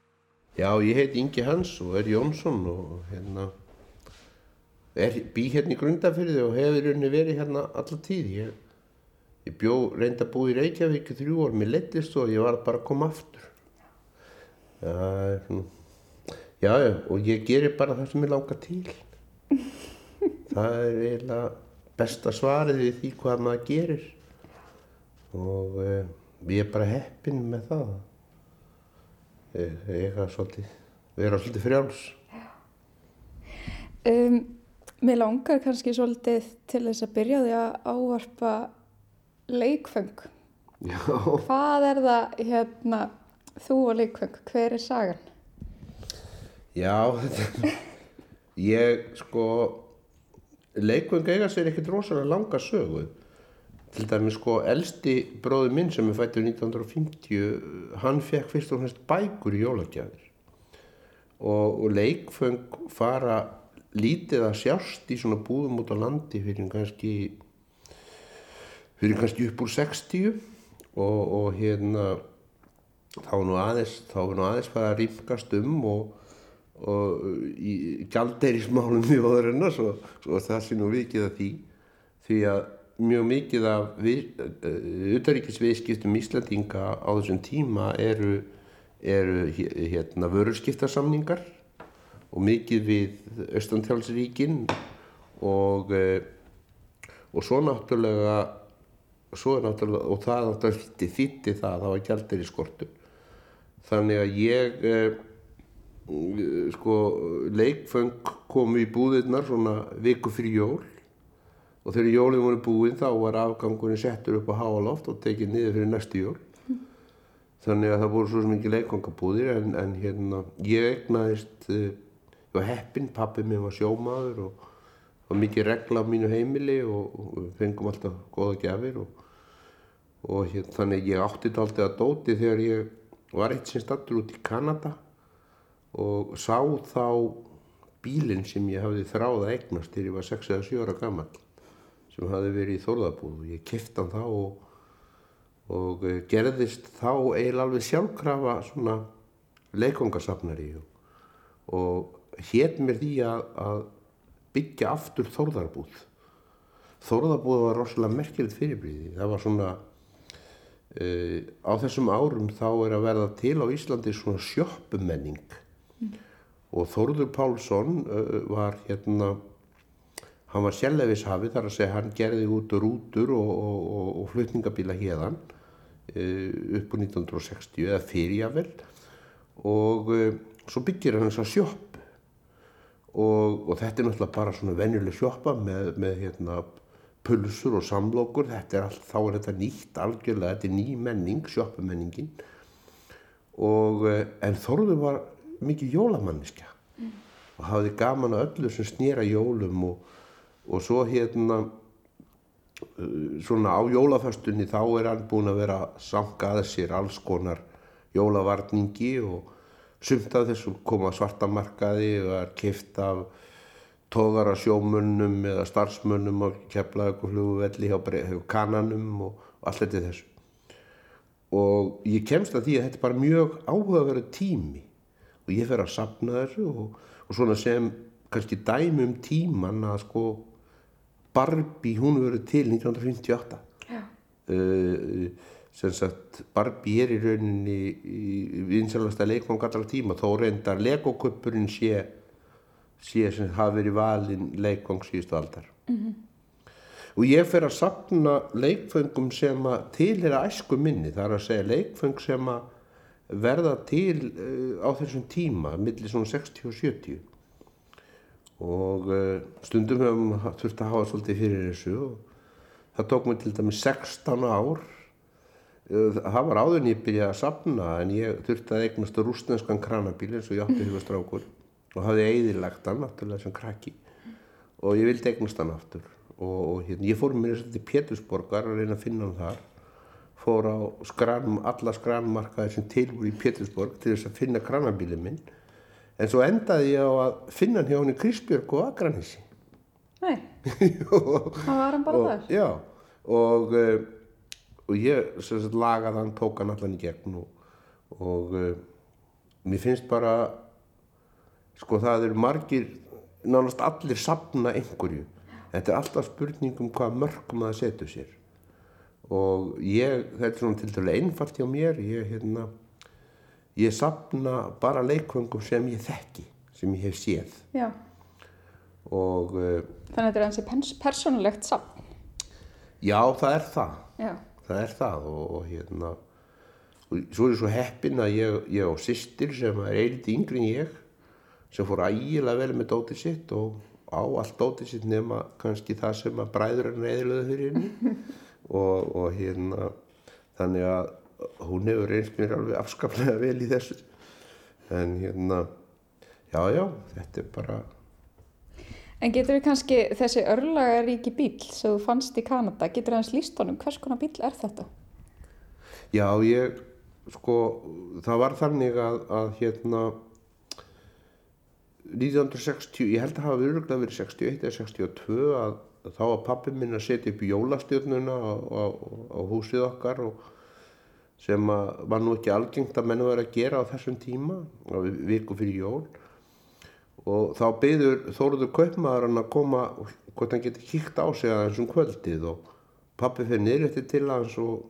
Já, ég heit Ingi Hans og er Jónsson og hérna er bí hérna í grundarfyrði og hefur unni verið hérna alla tíð. Ég, ég bjó reynda búið í Reykjavík í þrjú orð, mér lettist og ég var bara að koma aftur. Já, já, og ég gerir bara það sem ég langar til það er eiginlega besta svarið við því hvað maður gerir. Og uh, ég er bara heppin með það. Ég er svolítið vera svolítið frjáls. Um, Mér langar kannski svolítið til þess að byrja því að ávarpa leikfeng Já. Hvað er það hérna þú og leikfeng, hver er sagan? Já, þetta Ég sko, leikvöng eiga sér ekkert rosalega langa sögu. Til dæmi sko, elsti bróði minn sem er fættur 1950, hann fekk fyrst og fremst bækur í jólagjafir. Og, og leikvöng fara lítið að sjást í svona búðum út á landi fyrir kannski, fyrir kannski upp úr 60 og, og hérna þá er nú aðeins, þá er nú aðeins fara að rýmkast um og og í galdeirismálum í óðurinnar svo, svo það sé nú vikið að því. Því að mjög mikið af utaríkisviðskiptum Íslandinga á þessum tíma eru, eru hérna vörurskiptarsamningar og mikið við Östantjálsríkin og og svo náttúrulega, svo náttúrulega og það náttúrulega þýtti það að það var galdeiriskortur þannig að ég sko leikfeng komu í búðirnar svona viku fyrir jól. Og þegar jólinn voru búinn þá var afgangurinn settur upp á háaloft og tekið niður fyrir næstu jól. Þannig að það voru svo mikið leikfangabúðir en, en hérna ég egnaðist uh, ég var heppin, pappi minn var sjómaður og var mikið regla á mínu heimili og, og fengum alltaf goða gefir og, og hérna, þannig ég átti þetta alltaf að dóti þegar ég var eitt sem stattur út í Kanada og sá þá bílinn sem ég hafði þráð að eignast þegar ég var 6 eða 7 ára gammal sem hafði verið í Þórðabúð og ég kifti hann þá og, og eh, gerðist þá eiginlega alveg sjálfkrafa svona leikongasafnari og, og hétt mér því að, að byggja aftur Þórðarbúð. Þórðarbúð var rosalega merkilegt fyrirbríði. Það var svona uh, á þessum árum þá er að verða til á Íslandi svona sjöppumenning. Og Þórður Pálsson var hérna, hann var sjælefishafi þar að segja hann gerði út rútur og, og, og, og flutningabíla hérðan upp á 1960 eða fyrirjafel og svo byggir hann þess að sjöpp og þetta er náttúrulega bara svona venjuleg sjöppa með, með hérna pulsur og samlokur, þetta er all, þá er þetta nýtt algjörlega, þetta er ný menning, sjöppumenningin og en Þórður var mikið jólamanniska mm. og hafði gaman að öllu sem snýra jólum og, og svo hérna uh, svona á jólaföstunni þá er hann búin að vera sangaði sér alls konar jólavarningi og sumt af þessu koma svartamarkaði og er kift af tóðara sjómunnum eða starfsmunnum og keflaði eitthvað flugvelli hjá kananum og allt þetta þessu og ég kemst að því að þetta er bara mjög áhugaverð tími og ég fer að sapna þessu og, og svona sem kannski dæmi um tíman að sko Barbie hún verið til 1958 uh, sem sagt Barbie er í rauninni í vinsalasta leikvang allra tíma þó reyndar legoköpurinn sé, sé sem hafi verið valin leikvang síðustu aldar. Mm -hmm. og ég fer að sapna leikfengum sem að til er að æsku minni það er að segja leikfeng sem að verða til uh, á þessum tíma millir svona 60 og 70 og uh, stundum hefum þurft að hafa svolítið fyrir þessu og það tók mér til dæmis 16 ár. Uh, það var áður en ég byrjaði að sapna en ég þurfti að eignast rúsnenskan kranabíl eins og ég átti hugastrákur og hafði eiðilagt hann náttúrulega sem krakki. Og ég vildi eignast hann aftur. Og, og hérna, ég fór mér til Pétursborgar að reyna að finna hann þar fór á skran, alla skranmarkaði sem tilbúið í Pétursborg til þess að finna kranabílið minn. En svo endaði ég á að finna hann hjá hann í Krisbjörg og Akranissi Nei, það var hann bara þar. Já, og uh, og ég sagt, lagaði hann, tók hann allan í gegn og, og uh, mér finnst bara sko það eru margir nánast allir sapna einhverju. Þetta er alltaf spurning um hvað mörgum það setur sér og ég, þetta er svona til dælu einfalt hjá mér, ég hérna ég sapna bara leikvöngum sem ég þekki, sem ég hef séð. Já. og uh, Þannig að þetta er hansi persónulegt sapn Já, það er það. Já. það er það og, og hérna og svo er ég svo heppin að ég, ég á sýstir sem er eiliti yngri en ég sem fór ægilega vel með dótið sitt og á allt dótið sitt nema kannski það sem að bræður er neðilega fyrir henni og, og hérna þannig að hún hefur reynst mér alveg afskaplega vel í þessu en hérna já já þetta er bara En getur við kannski þessi örlagaríki bíl sem þú fannst í Kanada, getur við hans líst honum hvers konar bíl er þetta? Já ég sko það var þannig að, að hérna 1960, ég held að hafa virðulega verið 61 eða 62 að þá var pappi minn að setja upp jólastjörnuna á, á, á húsið okkar sem var nú ekki algengt að menna verið að gera á þessum tíma á viku fyrir jól. Og þá beður Þóruður Kaupmaður hann að koma hvort hann geti kíkt á sig aðeins um kvöldið og pappi fyrir niðrætti til hans og,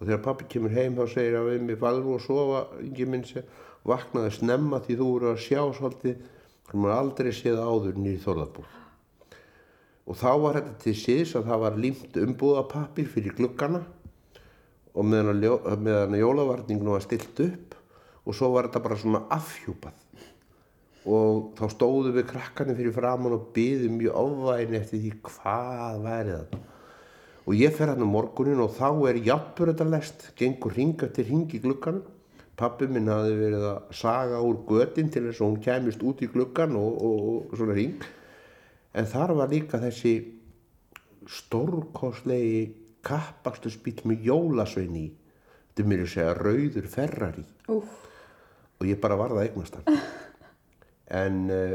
og þegar pappi kemur heim þá segir hann við mig falur og sofa yngi minn sem vaknaði snemma því þú eru að sjá svolítið hann var aldrei séð áður nýri Þórðarbúr og þá var þetta til síðs að það var límt umbúðapappir fyrir gluggana. Og meðan að jólavarninginu var stilt upp og svo var þetta bara svona afhjúpað. Og þá stóðum við krakkarnir fyrir framann og byðum mjög ofvægni eftir því hvað væri þetta og ég fer hann um morgunin og þá er jafnur þetta lest gengur ring eftir ring í gluggan pappi minn hafi verið að saga úr götin til þess að hún kemist út í gluggan og, og, og svona ring en þar var líka þessi stórkoslegi kappastu spýt með jólasvein í. Þetta er mér að segja rauður ferrar í og ég bara varða eignast hann. En uh,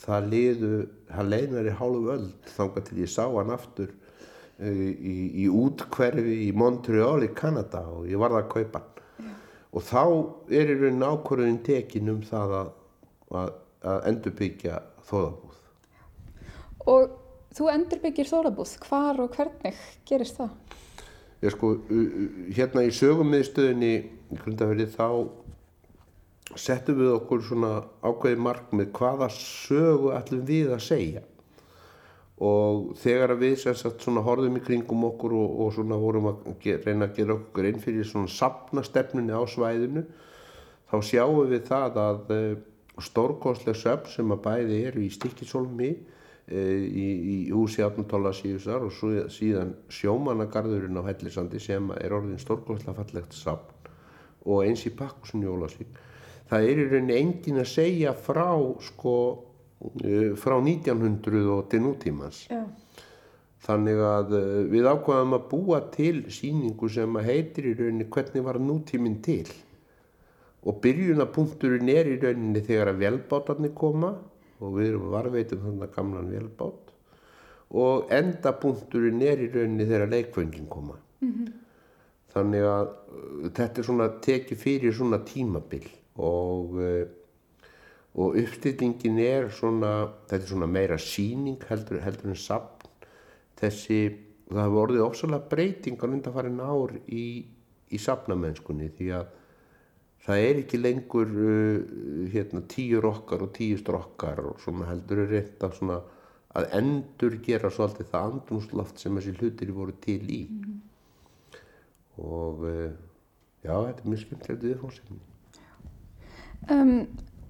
það liðu það leiðnar í hálfu öll þángar til ég sá hann aftur uh, í, í útkverfi í Montreal í Kanada og ég varða að kaupa hann. Og þá er í raunin ákvörðin tekin um það að, að, að endurbyggja þóðabúð Og þú endurbyggir þórabúð, hvar og hvernig gerist það? Ég sko, hérna í sögumiðstöðinni í Grundafjörði þá settum við okkur svona ákveði markmið hvaða sögu ætlum við að segja og þegar við sagt, svona horfum í kringum okkur og, og svona vorum að ger, reyna að gera okkur inn fyrir svona sapnastefnunni á svæðinu þá sjáum við það að uh, stórkostleg söfn sem að bæði eru í Stikkisólmi í, í húsi Átnartóla síðusar og svo, síðan sjómanagarðurinn á Hellisandi sem er orðin stórgóðslega fallegt sapn og eins í Pakkusun Jólasvík það er í rauninni engin að segja frá sko uh, frá 1900 og til nútímans. Já. Þannig að uh, við ákvaðum að búa til síningu sem að heitir í rauninni hvernig var nútíminn til. Og byrjunapunkturinn er í rauninni þegar að velbátarnir koma og við erum varveitum þannig að gamlan velbát og endapunkturinn er í rauninni þegar leikföngin koma. Þannig að uh, þetta er svona tekið fyrir svona tímabil og, uh, og uppstillingin er svona, þetta er svona meira síning heldur, heldur en sapn. Þessi, það hefur orðið ofsalega breytingar undanfarin ár í, í sapnamennskunni því að það er ekki lengur uh, hérna, tíu rokkar og tíu strokkar og svona heldur er reynd að svona að endur gera svolítið það andrumsloft sem þessi hlutir voru til í og uh, já, þetta er mjög skemmtilegt viðfórsefni. Um,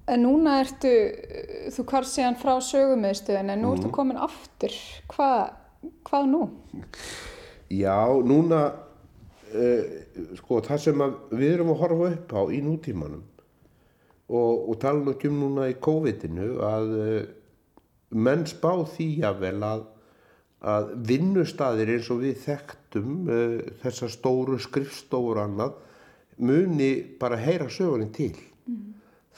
en núna ertu, þú hvarf síðan frá sögumiðstöðin en nú ertu komin aftur. Hva, hvað nú? Já, núna, uh, sko, það sem við erum að horfa upp á í nútímanum og, og tala nú ekki um núna í COVID-inu að uh, menn spá því jável að, að vinnustadir eins og við þekktum uh, þessar stóru skrifstofur og annað muni bara heyra sögunni til.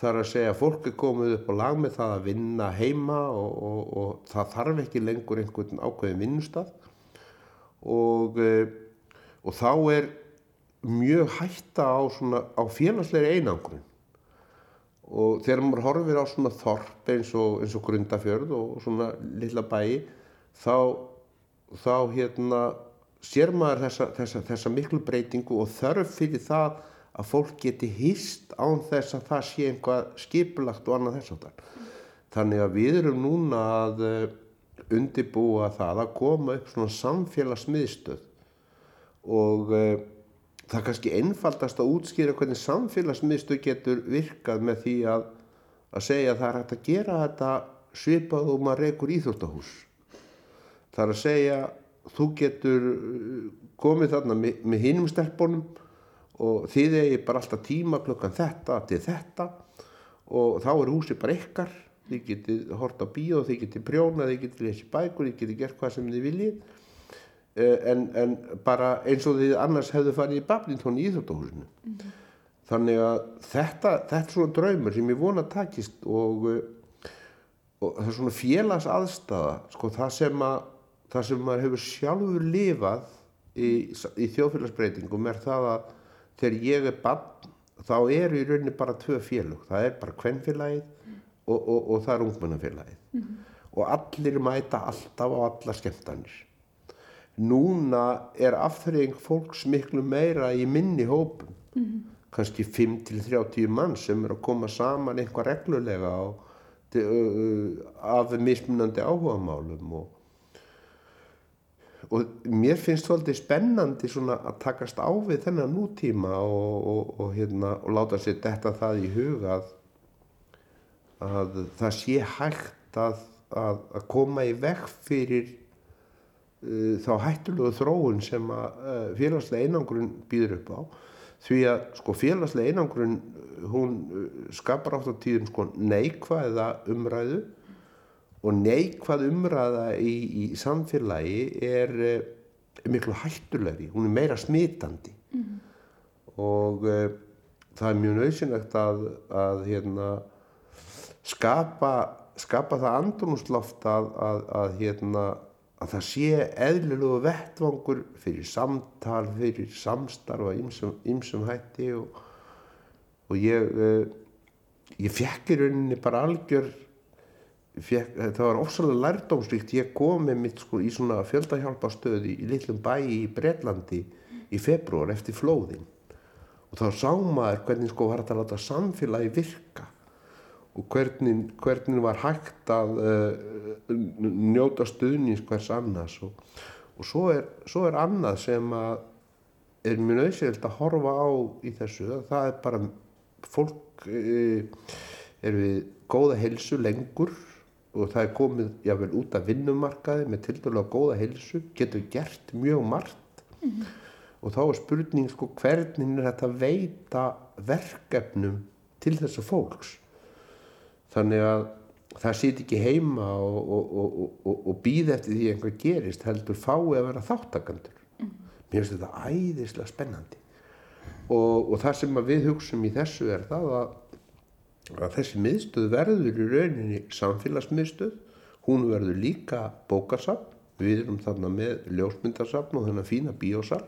Það er að segja að fólk er komið upp á lag með það að vinna heima og, og, og það þarf ekki lengur einhvern ákveðin vinnustaf og, og þá er mjög hætta á, svona, á félagslegri einangrun og þegar maður horfir á svona þorp eins og, eins og Grundafjörð og svona lilla bæi þá, þá hérna sér maður þessa, þessa, þessa miklu breytingu og þörf fyrir það að fólk geti hýst án þess að það sé einhvað skipulagt og annað þess áttar. Þannig að við erum núna að uh, undibúa það að koma upp svona samfélagsmiðstöð og uh, það er kannski einfaldast að útskýra hvernig samfélagsmiðstöð getur virkað með því að, að segja að það er hægt að gera þetta svipað og maður reykur íþróttahús. Það er að segja þú getur uh, komið þarna með, með hinum stelpunum og þið eigi bara alltaf tíma klukkan þetta til þetta og þá er húsi bara ykkar þið getið hort á bíó, þið getið prjóna þið getið lesið bækur, þið getið gert hvað sem þið viljið en, en bara eins og þið annars hefðu farið í Babington í Íþróttahúsinu mm -hmm. þannig að þetta þetta er svona draumur sem ég vona takist og, og það er svona félags aðstæða sko það sem að það sem maður hefur sjálfur lifað í, í þjóðfélagsbreytingum er það að þegar ég er bann þá eru í rauninni bara tvö félug það er bara kvennfélagið og, og, og það er ungmennafélagið mm -hmm. og allir mæta alltaf á alla skemmtanir núna er afþreying fólks miklu meira í minni hópum mm -hmm. kannski 5-30 mann sem er að koma saman eitthvað reglulega á, af mismunandi áhugamálum og og mér finnst svolítið spennandi að takast á við þennan nútíma og, og, og, hérna, láta sér detta það í huga að, að það sé hægt að, að, að koma í vekk fyrir þá hættulegu þróun sem að uh, félagslega einangrun býður upp á því að sko, félagslega einangrun hún uh, skapar átt á tíðum sko, neikvæða umræðu og neikvað umræða í, í samfélagi er miklu hættulegri, hún er meira smitandi mm -hmm. og uh, það er mjög nöðsynlegt að, að hérna, skapa, skapa það andrumsloft að, að, að hérna, það sé eðlulegu vettvangur fyrir samtal, fyrir samstarfa ymsum hætti og, og ég, uh, ég fekk í rauninni bara algjör Fekk, það var ofsalega lærdómsvíkt ég kom með mitt sko í svona fjöldahjálpastöði í litlum bæi í Breitlandi í februar eftir flóðin. Og þá sá maður hvernig sko var þetta að láta samfélagi virka og hvernig, hvernig var hægt að uh, njóta stuðnins hvers annars? Og, og svo, er, svo er annað sem að er mjög nöðsynlegt að horfa á í þessu. Það er bara fólk uh, er við góða helsu lengur og það er komið jáfnvel út af vinnumarkaði með til dælu á góða heilsu getur gert mjög margt. Mm -hmm. og þá er spurning sko hvernig er þetta að veita verkefnum til þessa fólks þannig að það sýt ekki heima og, og, og, og býð eftir því einhver gerist heldur fái að vera þáttakandur mm. mér finnst þetta æðislega spennandi. Og það sem við hugsaum í þessu er það að, að þessi miðstöð verður í rauninni samfélagsmiðstöð. Hún verður líka bókarsafn við erum þarna með ljósmyndarsafn og þennan fína bíósal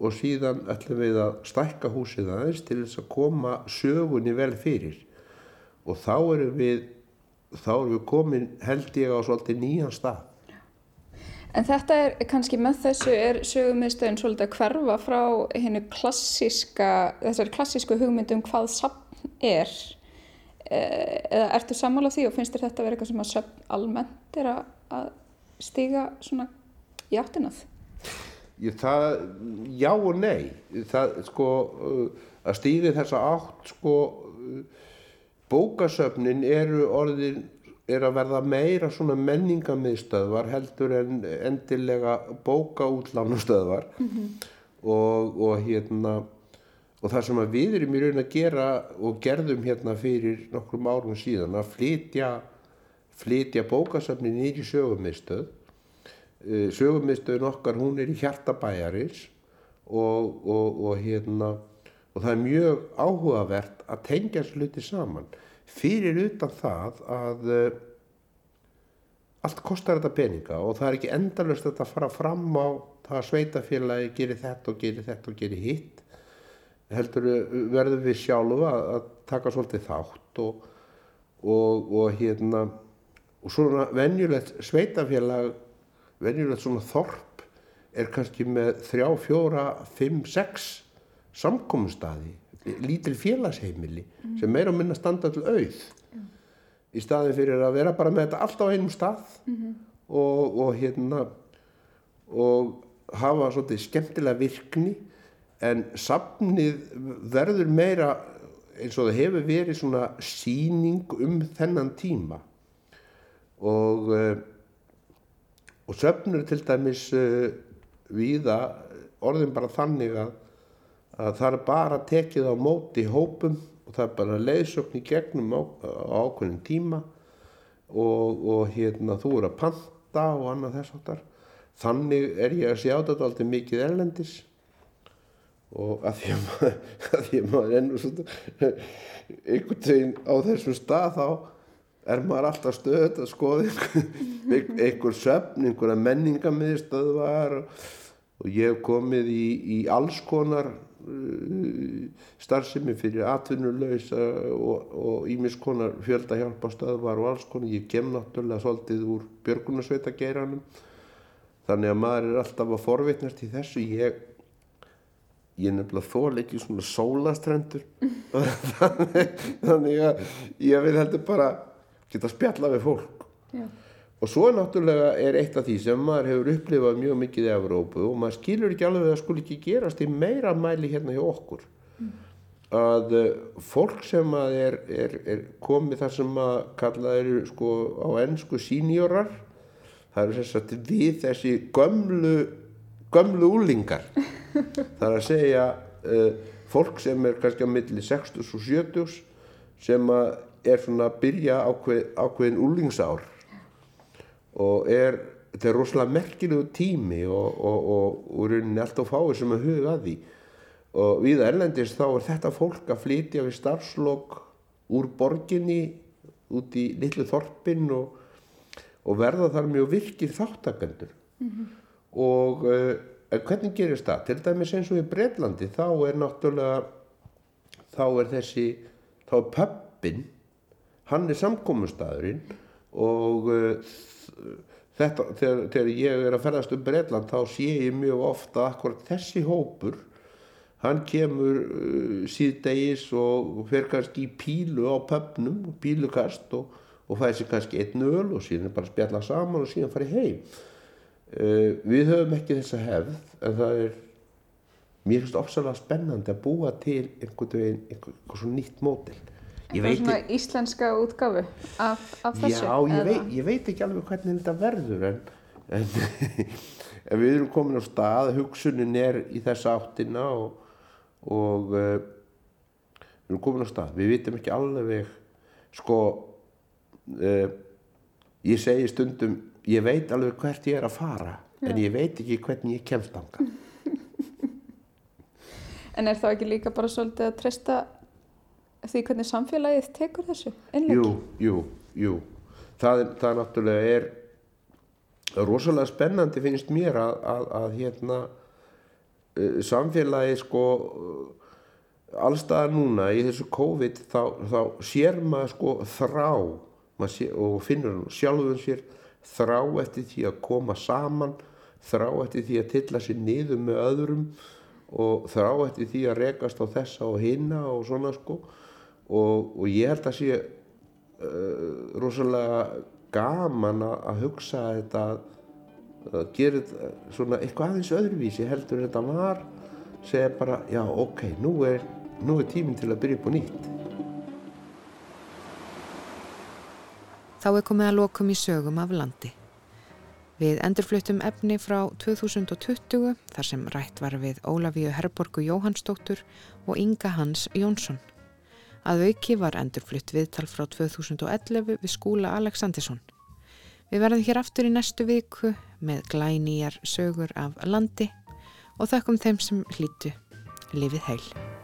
og síðan ætlum við að stækka húsið aðeins til þess að koma sögunni vel fyrir og þá erum við þá erum við komin held ég á svolítið nýjan stað. En þetta er kannski með þessu er sögumiðstöðin svolítið að hverfa frá hennu klassíska þessari klassísku hugmyndum hvað sapn er. Eh, eða ertu sammála því og finnst þér þetta að vera eitthvað sem að sapn almennt er að stíga svona í áttinað? Það, já og nei. Það sko að stíði þessa átt sko bókasöfnin eru orðin er að verða meira svona menningamiðstöðvar heldur en endilega bókaútlánustöðvar mm -hmm. og, og hérna og það sem við erum í raun að gera og gerðum hérna fyrir nokkrum árum síðan að flytja flytja bókasöfnin nýri sögumiðstöð eh, sögumiðstöðun okkar hún er í hjartabæjarins og, og, og hérna og það er mjög áhugavert að tengja sluti saman. Fyrir utan það að uh, allt kostar þetta peninga og það er ekki endalust að fara fram á það að sveitafélagi gerir þetta og gerir þetta og gerir hitt. Heldur verður við sjálfu að, að taka svolítið þátt og, og, og hérna og svona venjulegt sveitafélag venjulegt svona þorp er kannski með þrjá, fjóra, fimm, sex samkominnstaði lítil félagsheimili mm. sem meira og minna standa til auð mm. í staðin fyrir að vera bara með þetta allt á einum stað -hmm. og, og hérna og hafa svolítið skemmtilega virkni en safnið verður meira eins og það hefur verið svona síning um þennan tíma og uh, og söfnur til dæmis uh, viða orðin bara þannig að að það er bara tekið á móti hópum og það er bara leiðsögn í gegnum á, á ákveðin tíma og, og hérna þú eru að panta og annað þess áttar þannig er ég að sjá þetta alltaf mikið erlendis og að því að að því að maður ennur svona einhvern veginn á þessum stað þá er maður alltaf stöðt að skoða einhver, einhver söfn, einhverja menningamiðstöðvar og, og ég hef komið í, í alls konar starfsemi fyrir atvinnuleysa og ímiskonar fjöldahjálpastöðvar og alls konar. Ég kem náttúrulega svolítið úr björgunarsveitageiranum þannig að maður er alltaf að forvitnast í þessu. Ég, ég nefnilega þól ekki svona sólastrendur þannig að ég vil heldur bara geta spjalla við fólk. Já. Og svo náttúrulega er eitt af því sem maður hefur upplifað mjög mikið í Evrópu og maður skilur ekki alveg að það skul ekki gerast í meira mæli hérna hjá okkur. Mm. Að uh, fólk sem að er, er, er komið þar sem að kalla þeir sko á ennsku sínjórar, það eru þess að við þessi gömlu, gömlu úlingar. það er að segja uh, fólk sem er kannski á milli 60 og 70 sem að er svona að byrja ákveð, ákveðin úlingsár og er, þetta er rosalega merkilegu tími og, og, og, og rauninni allt á fáið sem að huga að því og við Erlendis þá er þetta fólk að flytja við starfslokk úr borginni út í litlu þorpin og verða þar mjög virkir þáttakendur mm -hmm. og uh, hvernig gerist það? Til dæmis eins og í Breitlandi þá er náttúrulega þá er þessi þá er pöppin hann er samkómustæðurinn og uh, þetta, þegar, þegar ég er að ferðast um Breitland þá sé ég mjög ofta akkurat þessi hópur hann kemur uh, síðdegis og fer kannski í pílu á pöpnum, pílukast og, og fæði sér kannski einn öl og síðan bara spjalla saman og síðan farið heim. Uh, við höfum ekki þessa hefð en það er mér finnst ofsalega spennandi að búa til einhvern veginn einhvern svona nýtt mótil Það er svona íslenska útgafu af, af þessu? Já, ég veit, ég veit ekki alveg hvernig þetta verður en, en, við erum komin á stað, hugsunin er í þessa áttina og, og uh, við erum komin á stað. Við vitum ekki alveg, sko, uh, ég segi stundum ég veit alveg hvert ég er að fara en ég veit ekki hvernig ég kemst ánga En er það ekki líka bara svolítið að treysta því hvernig samfélagið tekur þessu innleggi? Jú, jú, jú. Það, það náttúrulega er rosalega spennandi finnst mér að, að, að hérna uh, samfélagi sko uh, allstaðar núna í þessu COVID þá, þá sér maður sko þrá. Sé, og finnur sjálfum sér þrá eftir því að koma saman þrá eftir því að tilla sér niður með öðrum og þrá eftir því að rekast á þessa og hinna og svona sko og, og ég held að sé uh, rosalega gaman að hugsa þetta að gera þetta svona eitthvað aðeins öðruvísi heldur þetta var segja bara já ok, nú er, nú er tíminn til að byrja upp á nýtt Þá er komið að lokum í sögum af landi. Við endurfluttum efni frá 2020 þar sem rætt var við Ólafíu Herborgu Jóhannsdóttur og Inga Hans Jónsson. Að auki var endurflutt viðtal frá 2011 við skúla Aleksandinsson. Við verðum hér aftur í næstu viku með glænýjar sögur af landi og þakkum þeim sem hlýtu lifið heil.